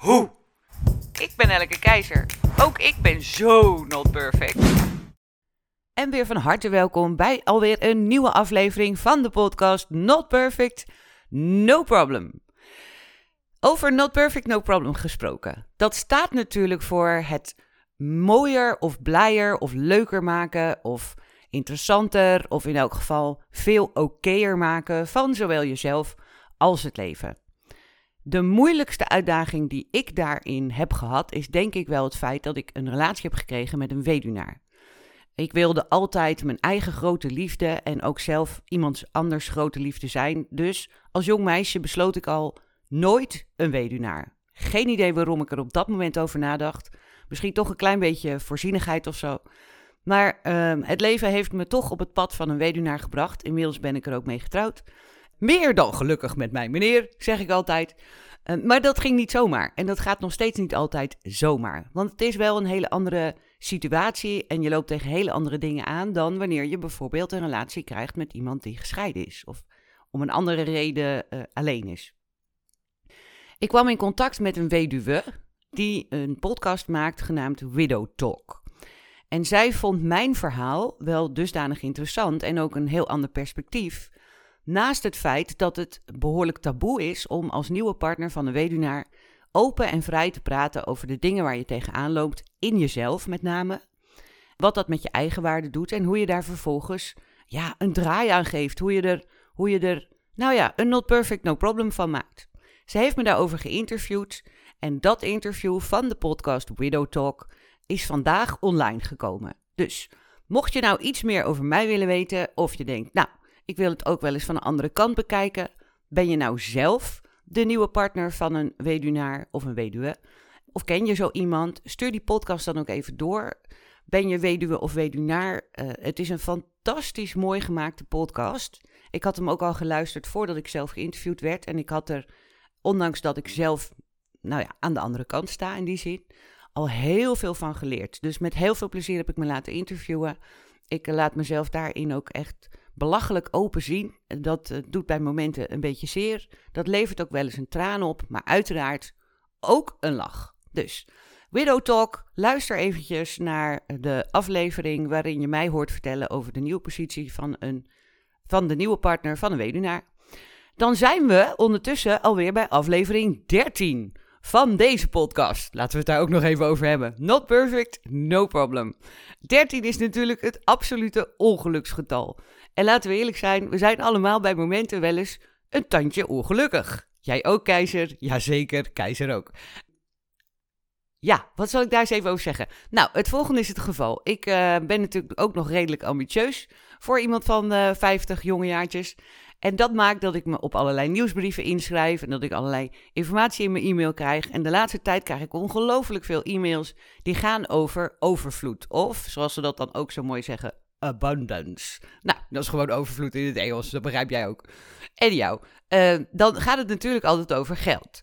hoe. Ik ben Elke Keizer. Ook ik ben zo not perfect. En weer van harte welkom bij alweer een nieuwe aflevering van de podcast Not Perfect, No Problem. Over Not Perfect, No Problem gesproken. Dat staat natuurlijk voor het mooier of blijer of leuker maken of interessanter of in elk geval veel okéer maken van zowel jezelf als het leven. De moeilijkste uitdaging die ik daarin heb gehad is denk ik wel het feit dat ik een relatie heb gekregen met een weduwnaar. Ik wilde altijd mijn eigen grote liefde en ook zelf iemands anders grote liefde zijn. Dus als jong meisje besloot ik al nooit een weduwnaar. Geen idee waarom ik er op dat moment over nadacht. Misschien toch een klein beetje voorzienigheid of zo. Maar uh, het leven heeft me toch op het pad van een weduwnaar gebracht. Inmiddels ben ik er ook mee getrouwd. Meer dan gelukkig met mijn meneer, zeg ik altijd. Uh, maar dat ging niet zomaar. En dat gaat nog steeds niet altijd zomaar. Want het is wel een hele andere situatie en je loopt tegen hele andere dingen aan dan wanneer je bijvoorbeeld een relatie krijgt met iemand die gescheiden is of om een andere reden uh, alleen is. Ik kwam in contact met een weduwe die een podcast maakt genaamd Widow Talk. En zij vond mijn verhaal wel dusdanig interessant en ook een heel ander perspectief. Naast het feit dat het behoorlijk taboe is om als nieuwe partner van een weduwnaar open en vrij te praten over de dingen waar je tegenaan loopt, in jezelf met name. Wat dat met je eigen waarde doet en hoe je daar vervolgens ja, een draai aan geeft. Hoe je er, hoe je er nou ja, een not perfect, no problem van maakt. Ze heeft me daarover geïnterviewd en dat interview van de podcast Widow Talk is vandaag online gekomen. Dus mocht je nou iets meer over mij willen weten of je denkt, nou, ik wil het ook wel eens van een andere kant bekijken, ben je nou zelf de nieuwe partner van een weduwnaar of een weduwe? Of ken je zo iemand? Stuur die podcast dan ook even door. Ben je weduwe of weduwnaar? Uh, het is een fantastisch mooi gemaakte podcast. Ik had hem ook al geluisterd voordat ik zelf geïnterviewd werd. En ik had er, ondanks dat ik zelf nou ja, aan de andere kant sta in die zin, al heel veel van geleerd. Dus met heel veel plezier heb ik me laten interviewen. Ik laat mezelf daarin ook echt belachelijk open zien. Dat uh, doet bij momenten een beetje zeer. Dat levert ook wel eens een traan op, maar uiteraard ook een lach. Dus Widow Talk, luister eventjes naar de aflevering waarin je mij hoort vertellen over de nieuwe positie van, een, van de nieuwe partner van een weduwnaar. Dan zijn we ondertussen alweer bij aflevering 13 van deze podcast. Laten we het daar ook nog even over hebben. Not perfect, no problem. 13 is natuurlijk het absolute ongeluksgetal. En laten we eerlijk zijn, we zijn allemaal bij momenten wel eens een tandje ongelukkig. Jij ook, keizer? Jazeker, keizer ook. Ja, wat zal ik daar eens even over zeggen? Nou, het volgende is het geval. Ik uh, ben natuurlijk ook nog redelijk ambitieus voor iemand van uh, 50 jonge jaartjes. En dat maakt dat ik me op allerlei nieuwsbrieven inschrijf en dat ik allerlei informatie in mijn e-mail krijg. En de laatste tijd krijg ik ongelooflijk veel e-mails die gaan over overvloed. Of, zoals ze dat dan ook zo mooi zeggen, abundance. Nou, dat is gewoon overvloed in het Engels, dat begrijp jij ook. En jou, uh, dan gaat het natuurlijk altijd over geld.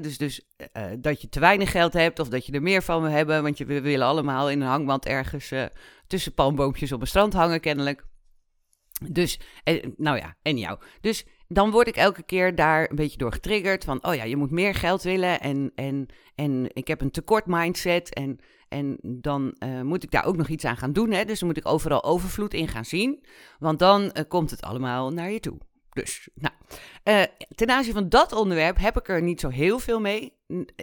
Dus dus uh, dat je te weinig geld hebt of dat je er meer van wil hebben. Want je, we willen allemaal in een hangmat ergens uh, tussen palmboompjes op een strand hangen, kennelijk. Dus, en, nou ja, en jou. Dus dan word ik elke keer daar een beetje door getriggerd. Van, oh ja, je moet meer geld willen. En, en, en ik heb een tekort mindset. En, en dan uh, moet ik daar ook nog iets aan gaan doen. Hè? Dus dan moet ik overal overvloed in gaan zien. Want dan uh, komt het allemaal naar je toe. Dus, nou, ten aanzien van dat onderwerp heb ik er niet zo heel veel mee.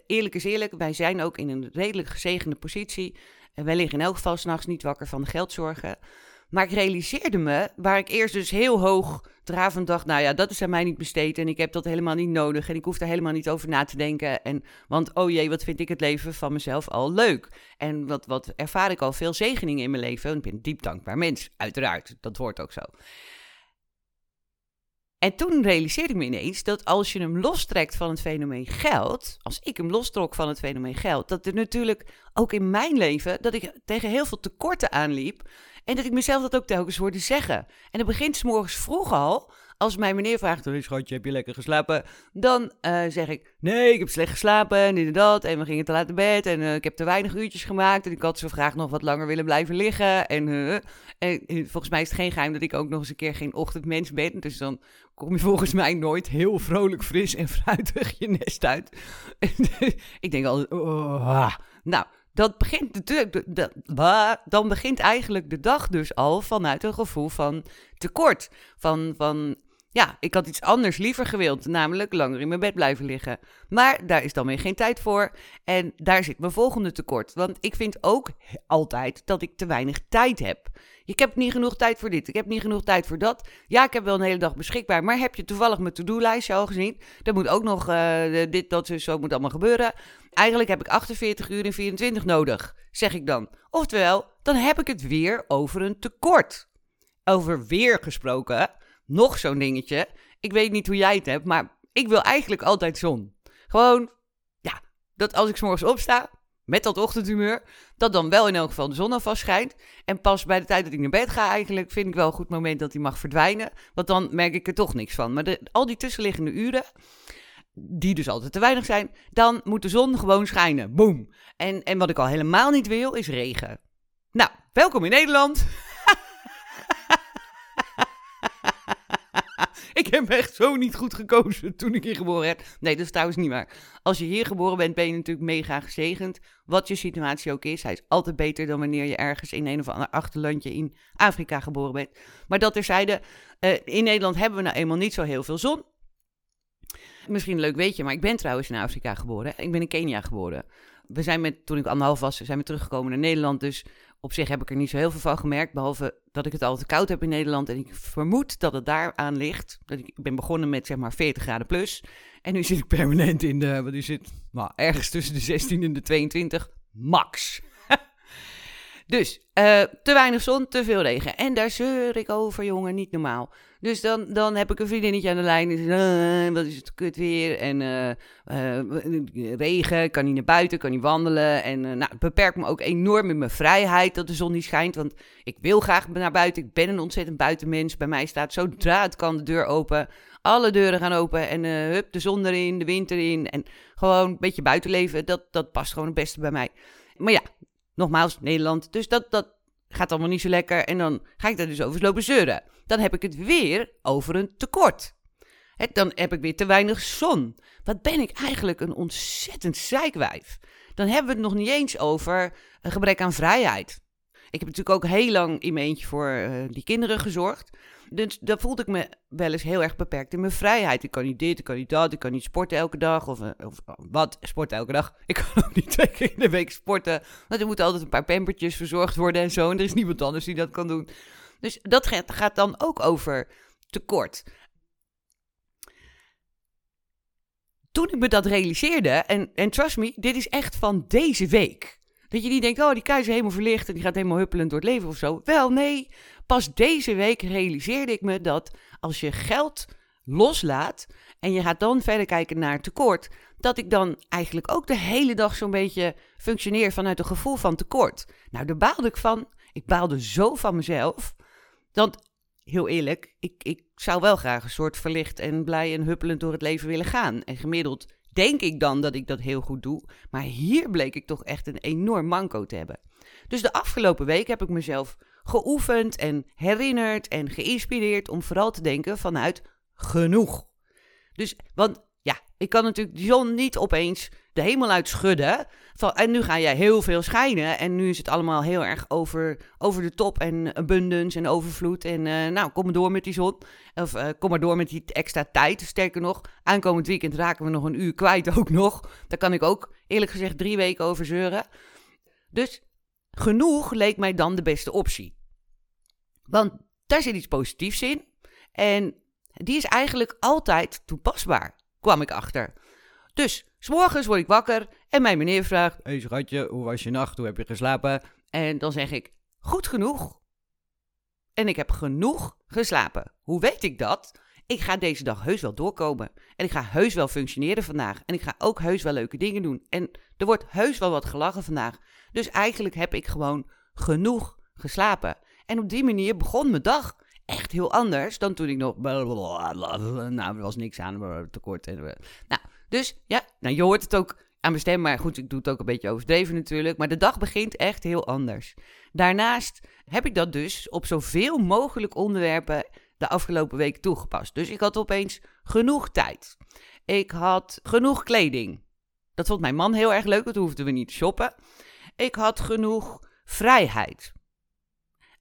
Eerlijk is eerlijk, wij zijn ook in een redelijk gezegende positie. Wij liggen in elk geval s'nachts niet wakker van de geldzorgen. Maar ik realiseerde me, waar ik eerst dus heel hoog dravend dacht, nou ja, dat is aan mij niet besteed en ik heb dat helemaal niet nodig en ik hoef daar helemaal niet over na te denken. En, want oh jee, wat vind ik het leven van mezelf al leuk. En wat, wat ervaar ik al veel zegeningen in mijn leven. Ik ben een diep dankbaar mens, uiteraard, dat hoort ook zo. En toen realiseerde ik me ineens dat als je hem lostrekt van het fenomeen geld, als ik hem lostrok van het fenomeen geld, dat er natuurlijk ook in mijn leven, dat ik tegen heel veel tekorten aanliep en dat ik mezelf dat ook telkens hoorde zeggen. En dat begint s morgens vroeg al, als mijn meneer vraagt, hey, schatje, heb je lekker geslapen? Dan uh, zeg ik, nee, ik heb slecht geslapen en dit en we gingen te laat naar bed en uh, ik heb te weinig uurtjes gemaakt. En ik had zo graag nog wat langer willen blijven liggen. En, uh, en volgens mij is het geen geheim dat ik ook nog eens een keer geen ochtendmens ben. Dus dan kom je volgens mij nooit heel vrolijk, fris en fruitig je nest uit. ik denk al, oh, nou, dat begint natuurlijk, dan begint eigenlijk de dag dus al vanuit een gevoel van tekort. Van, van ja, ik had iets anders liever gewild, namelijk langer in mijn bed blijven liggen. Maar daar is dan weer geen tijd voor. En daar zit mijn volgende tekort. Want ik vind ook altijd dat ik te weinig tijd heb. Ik heb niet genoeg tijd voor dit, ik heb niet genoeg tijd voor dat. Ja, ik heb wel een hele dag beschikbaar, maar heb je toevallig mijn to-do-lijstje al gezien? Er moet ook nog uh, dit, dat, zo moet allemaal gebeuren. Eigenlijk heb ik 48 uur en 24 nodig, zeg ik dan. Oftewel, dan heb ik het weer over een tekort. Over weer gesproken nog zo'n dingetje. Ik weet niet hoe jij het hebt, maar ik wil eigenlijk altijd zon. Gewoon, ja, dat als ik s'morgens opsta, met dat ochtendhumeur, dat dan wel in elk geval de zon alvast schijnt. En pas bij de tijd dat ik naar bed ga eigenlijk, vind ik wel een goed moment dat die mag verdwijnen. Want dan merk ik er toch niks van. Maar de, al die tussenliggende uren, die dus altijd te weinig zijn, dan moet de zon gewoon schijnen. Boom. En, en wat ik al helemaal niet wil, is regen. Nou, welkom in Nederland. ik heb echt zo niet goed gekozen toen ik hier geboren werd. Nee, dat is trouwens niet waar. Als je hier geboren bent, ben je natuurlijk mega gezegend. Wat je situatie ook is. Hij is altijd beter dan wanneer je ergens in een of ander achterlandje in Afrika geboren bent. Maar dat terzijde, uh, in Nederland hebben we nou eenmaal niet zo heel veel zon. Misschien leuk weetje, maar ik ben trouwens in Afrika geboren. Ik ben in Kenia geboren. We zijn met, toen ik anderhalf was, zijn we teruggekomen naar Nederland. Dus op zich heb ik er niet zo heel veel van gemerkt, behalve dat ik het altijd koud heb in Nederland. En ik vermoed dat het daar aan ligt. Dat ik ben begonnen met zeg maar 40 graden plus. En nu zit ik permanent in de, wat is het? Nou, ergens tussen de 16 en de 22, max. dus uh, te weinig zon, te veel regen. En daar zeur ik over, jongen, niet normaal. Dus dan, dan heb ik een vriendinnetje aan de lijn. En uh, wat is het kut weer? En uh, regen, kan niet naar buiten, kan niet wandelen. En nou, het beperkt me ook enorm in mijn vrijheid dat de zon niet schijnt. Want ik wil graag naar buiten. Ik ben een ontzettend buitenmens. Bij mij staat zodra het kan de deur open. Alle deuren gaan open en hup, de zon erin, de wind erin. En gewoon een beetje buitenleven, dat, dat past gewoon het beste bij mij. Maar ja, nogmaals, Nederland. Dus dat, dat gaat allemaal niet zo lekker. En dan ga ik daar dus over lopen zeuren. Dan heb ik het weer over een tekort. dan heb ik weer te weinig zon. Wat ben ik eigenlijk een ontzettend zeikwijf. Dan hebben we het nog niet eens over een gebrek aan vrijheid. Ik heb natuurlijk ook heel lang in mijn eentje voor uh, die kinderen gezorgd. Dus dan voelde ik me wel eens heel erg beperkt in mijn vrijheid. Ik kan niet dit, ik kan niet dat, ik kan niet sporten elke dag. Of, eh, of wat, sporten elke dag. Ik kan ook niet twee keer in de week sporten. Want er moeten altijd een paar pampertjes verzorgd worden en zo. En er is niemand anders die dat kan doen. Dus dat gaat dan ook over tekort. Toen ik me dat realiseerde, en, en trust me, dit is echt van deze week. Dat je niet denkt, oh, die keizer helemaal verlicht en die gaat helemaal huppelend door het leven of zo. Wel, nee. Pas deze week realiseerde ik me dat als je geld loslaat en je gaat dan verder kijken naar tekort, dat ik dan eigenlijk ook de hele dag zo'n beetje functioneer vanuit een gevoel van tekort. Nou, daar baalde ik van. Ik baalde zo van mezelf. Dat, heel eerlijk, ik, ik zou wel graag een soort verlicht en blij en huppelend door het leven willen gaan. En gemiddeld denk ik dan dat ik dat heel goed doe. Maar hier bleek ik toch echt een enorm manco te hebben. Dus de afgelopen week heb ik mezelf geoefend en herinnerd en geïnspireerd om vooral te denken vanuit genoeg. Dus, want ja, ik kan natuurlijk die zon niet opeens de hemel uit schudden. En nu ga jij heel veel schijnen. En nu is het allemaal heel erg over, over de top en abundance en overvloed. En uh, nou, kom maar door met die zon. Of uh, kom maar door met die extra tijd. Sterker nog, aankomend weekend raken we nog een uur kwijt ook nog. Daar kan ik ook eerlijk gezegd drie weken over zeuren. Dus genoeg leek mij dan de beste optie. Want daar zit iets positiefs in. En die is eigenlijk altijd toepasbaar, kwam ik achter. Dus, s'morgens word ik wakker en mijn meneer vraagt... Hé hey, schatje, hoe was je nacht? Hoe heb je geslapen? En dan zeg ik, goed genoeg. En ik heb genoeg geslapen. Hoe weet ik dat? ik ga deze dag heus wel doorkomen. En ik ga heus wel functioneren vandaag. En ik ga ook heus wel leuke dingen doen. En er wordt heus wel wat gelachen vandaag. Dus eigenlijk heb ik gewoon genoeg geslapen. En op die manier begon mijn dag echt heel anders dan toen ik nog. Nou, er was niks aan, tekort. Nou, dus ja, nou, je hoort het ook aan mijn stem. Maar goed, ik doe het ook een beetje overdreven natuurlijk. Maar de dag begint echt heel anders. Daarnaast heb ik dat dus op zoveel mogelijk onderwerpen de afgelopen week toegepast. Dus ik had opeens genoeg tijd. Ik had genoeg kleding. Dat vond mijn man heel erg leuk, want hoefden we niet te shoppen. Ik had genoeg vrijheid.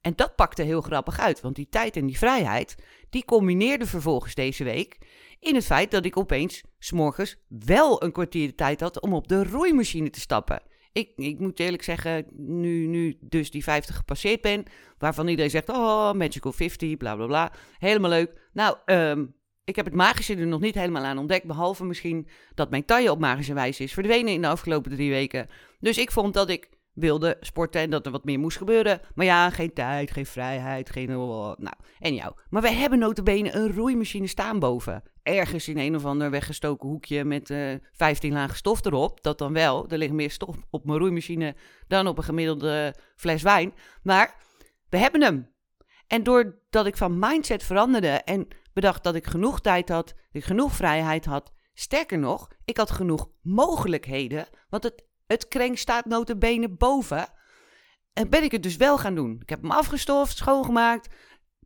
En dat pakte heel grappig uit, want die tijd en die vrijheid, die combineerden vervolgens deze week in het feit dat ik opeens s'morgens wel een kwartier de tijd had om op de roeimachine te stappen. Ik, ik moet eerlijk zeggen, nu, nu dus die 50 gepasseerd ben, waarvan iedereen zegt, oh, magical 50, bla bla bla, helemaal leuk. Nou, um, ik heb het magische er nog niet helemaal aan ontdekt, behalve misschien dat mijn taille op magische wijze is verdwenen in de afgelopen drie weken. Dus ik vond dat ik wilde sporten en dat er wat meer moest gebeuren. Maar ja, geen tijd, geen vrijheid, geen... Nou, en jou. Maar wij hebben notabene een roeimachine staan boven. Ergens in een of ander weggestoken hoekje met uh, eh, 15 lagen stof erop. Dat dan wel. Er ligt meer stof op mijn roeimachine dan op een gemiddelde fles wijn. Maar we hebben hem. En doordat ik van mindset veranderde en bedacht dat ik genoeg tijd had, dat ik genoeg vrijheid had. Sterker nog, ik had genoeg mogelijkheden, want het het krenk staat notabene boven. En ben ik het dus wel gaan doen. Ik heb hem afgestoft, schoongemaakt.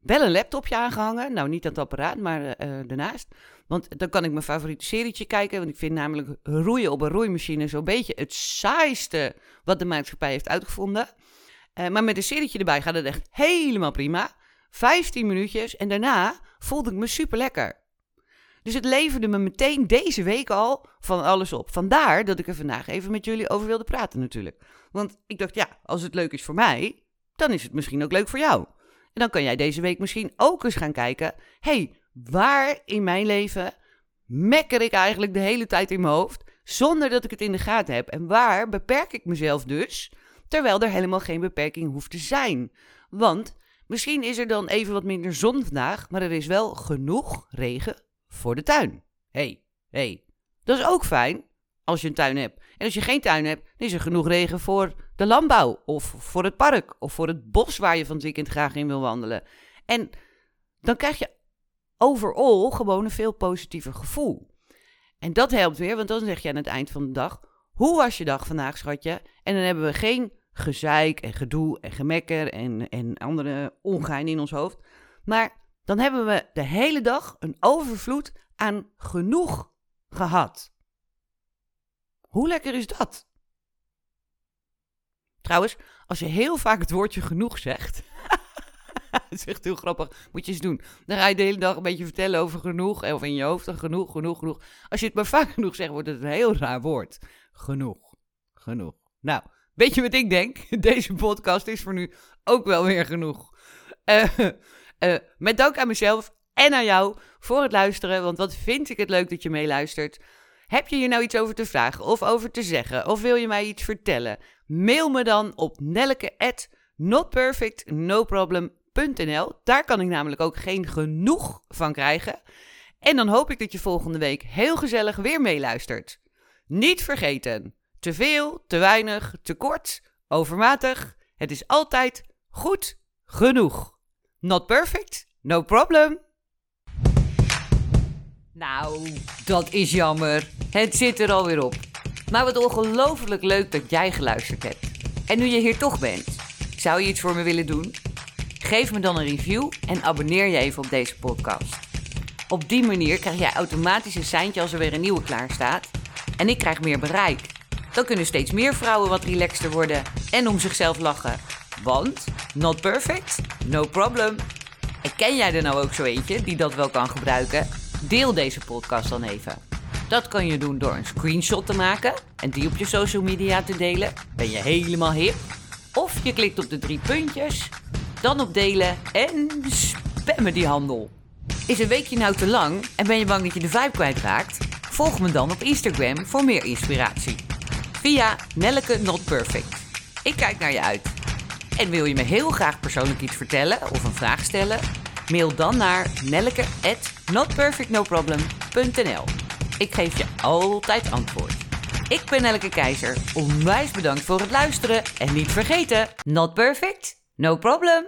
Wel een laptopje aangehangen. Nou, niet aan het apparaat, maar uh, daarnaast. Want dan kan ik mijn favoriete serietje kijken. Want ik vind namelijk roeien op een roeimachine zo'n beetje het saaiste wat de maatschappij heeft uitgevonden. Uh, maar met een serietje erbij gaat het echt helemaal prima. 15 minuutjes en daarna voelde ik me super lekker. Dus het leverde me meteen deze week al van alles op. Vandaar dat ik er vandaag even met jullie over wilde praten natuurlijk. Want ik dacht, ja, als het leuk is voor mij, dan is het misschien ook leuk voor jou. En dan kan jij deze week misschien ook eens gaan kijken. hey, waar in mijn leven mekker ik eigenlijk de hele tijd in mijn hoofd zonder dat ik het in de gaten heb? En waar beperk ik mezelf dus, terwijl er helemaal geen beperking hoeft te zijn? Want misschien is er dan even wat minder zon vandaag, maar er is wel genoeg regen voor de tuin. hey, hey. Dat is ook fijn als je een tuin hebt. En als je geen tuin hebt, dan is er genoeg regen voor de landbouw. Of voor het park. Of voor het bos waar je van het weekend graag in wil wandelen. En dan krijg je overal gewoon een veel positiever gevoel. En dat helpt weer, want dan zeg je aan het eind van de dag: Hoe was je dag vandaag, schatje? En dan hebben we geen gezeik en gedoe en gemekker en, en andere ongein in ons hoofd. Maar dan hebben we de hele dag een overvloed aan genoeg gehad. Hoe lekker is dat? Trouwens, als je heel vaak het woordje genoeg zegt. dat is echt heel grappig. Moet je eens doen. Dan ga je de hele dag een beetje vertellen over genoeg. Of in je hoofd genoeg, genoeg, genoeg. Als je het maar vaak genoeg zegt, wordt het een heel raar woord. Genoeg. Genoeg. Nou, weet je wat ik denk? Deze podcast is voor nu ook wel weer genoeg. Uh, uh, met dank aan mezelf en aan jou voor het luisteren. Want wat vind ik het leuk dat je meeluistert. Heb je hier nou iets over te vragen of over te zeggen? Of wil je mij iets vertellen? Mail me dan op nelleke@notperfectnoproblem.nl. Daar kan ik namelijk ook geen genoeg van krijgen. En dan hoop ik dat je volgende week heel gezellig weer meeluistert. Niet vergeten: te veel, te weinig, te kort, overmatig. Het is altijd goed genoeg. Not perfect? No problem. Nou, dat is jammer. Het zit er alweer op. Maar wat ongelooflijk leuk dat jij geluisterd hebt. En nu je hier toch bent, zou je iets voor me willen doen? Geef me dan een review en abonneer je even op deze podcast. Op die manier krijg jij automatisch een seintje als er weer een nieuwe klaar staat. En ik krijg meer bereik. Dan kunnen steeds meer vrouwen wat relaxter worden en om zichzelf lachen. Want, not perfect? No problem. En ken jij er nou ook zo eentje die dat wel kan gebruiken? Deel deze podcast dan even. Dat kan je doen door een screenshot te maken en die op je social media te delen. Ben je helemaal hip? Of je klikt op de drie puntjes, dan op delen en spammen die handel. Is een weekje nou te lang en ben je bang dat je de vibe kwijtraakt? Volg me dan op Instagram voor meer inspiratie. Via Nelleke Not Perfect. Ik kijk naar je uit. En wil je me heel graag persoonlijk iets vertellen of een vraag stellen? Mail dan naar nelleke at Ik geef je altijd antwoord. Ik ben Nelleke Keizer. Onwijs bedankt voor het luisteren. En niet vergeten, not perfect, no problem.